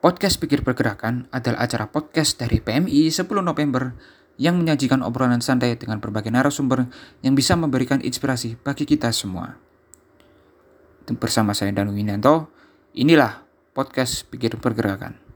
Podcast Pikir Pergerakan adalah acara podcast dari PMI 10 November yang menyajikan obrolan santai dengan berbagai narasumber yang bisa memberikan inspirasi bagi kita semua. Bersama saya Danu Winanto, inilah podcast Pikir Pergerakan.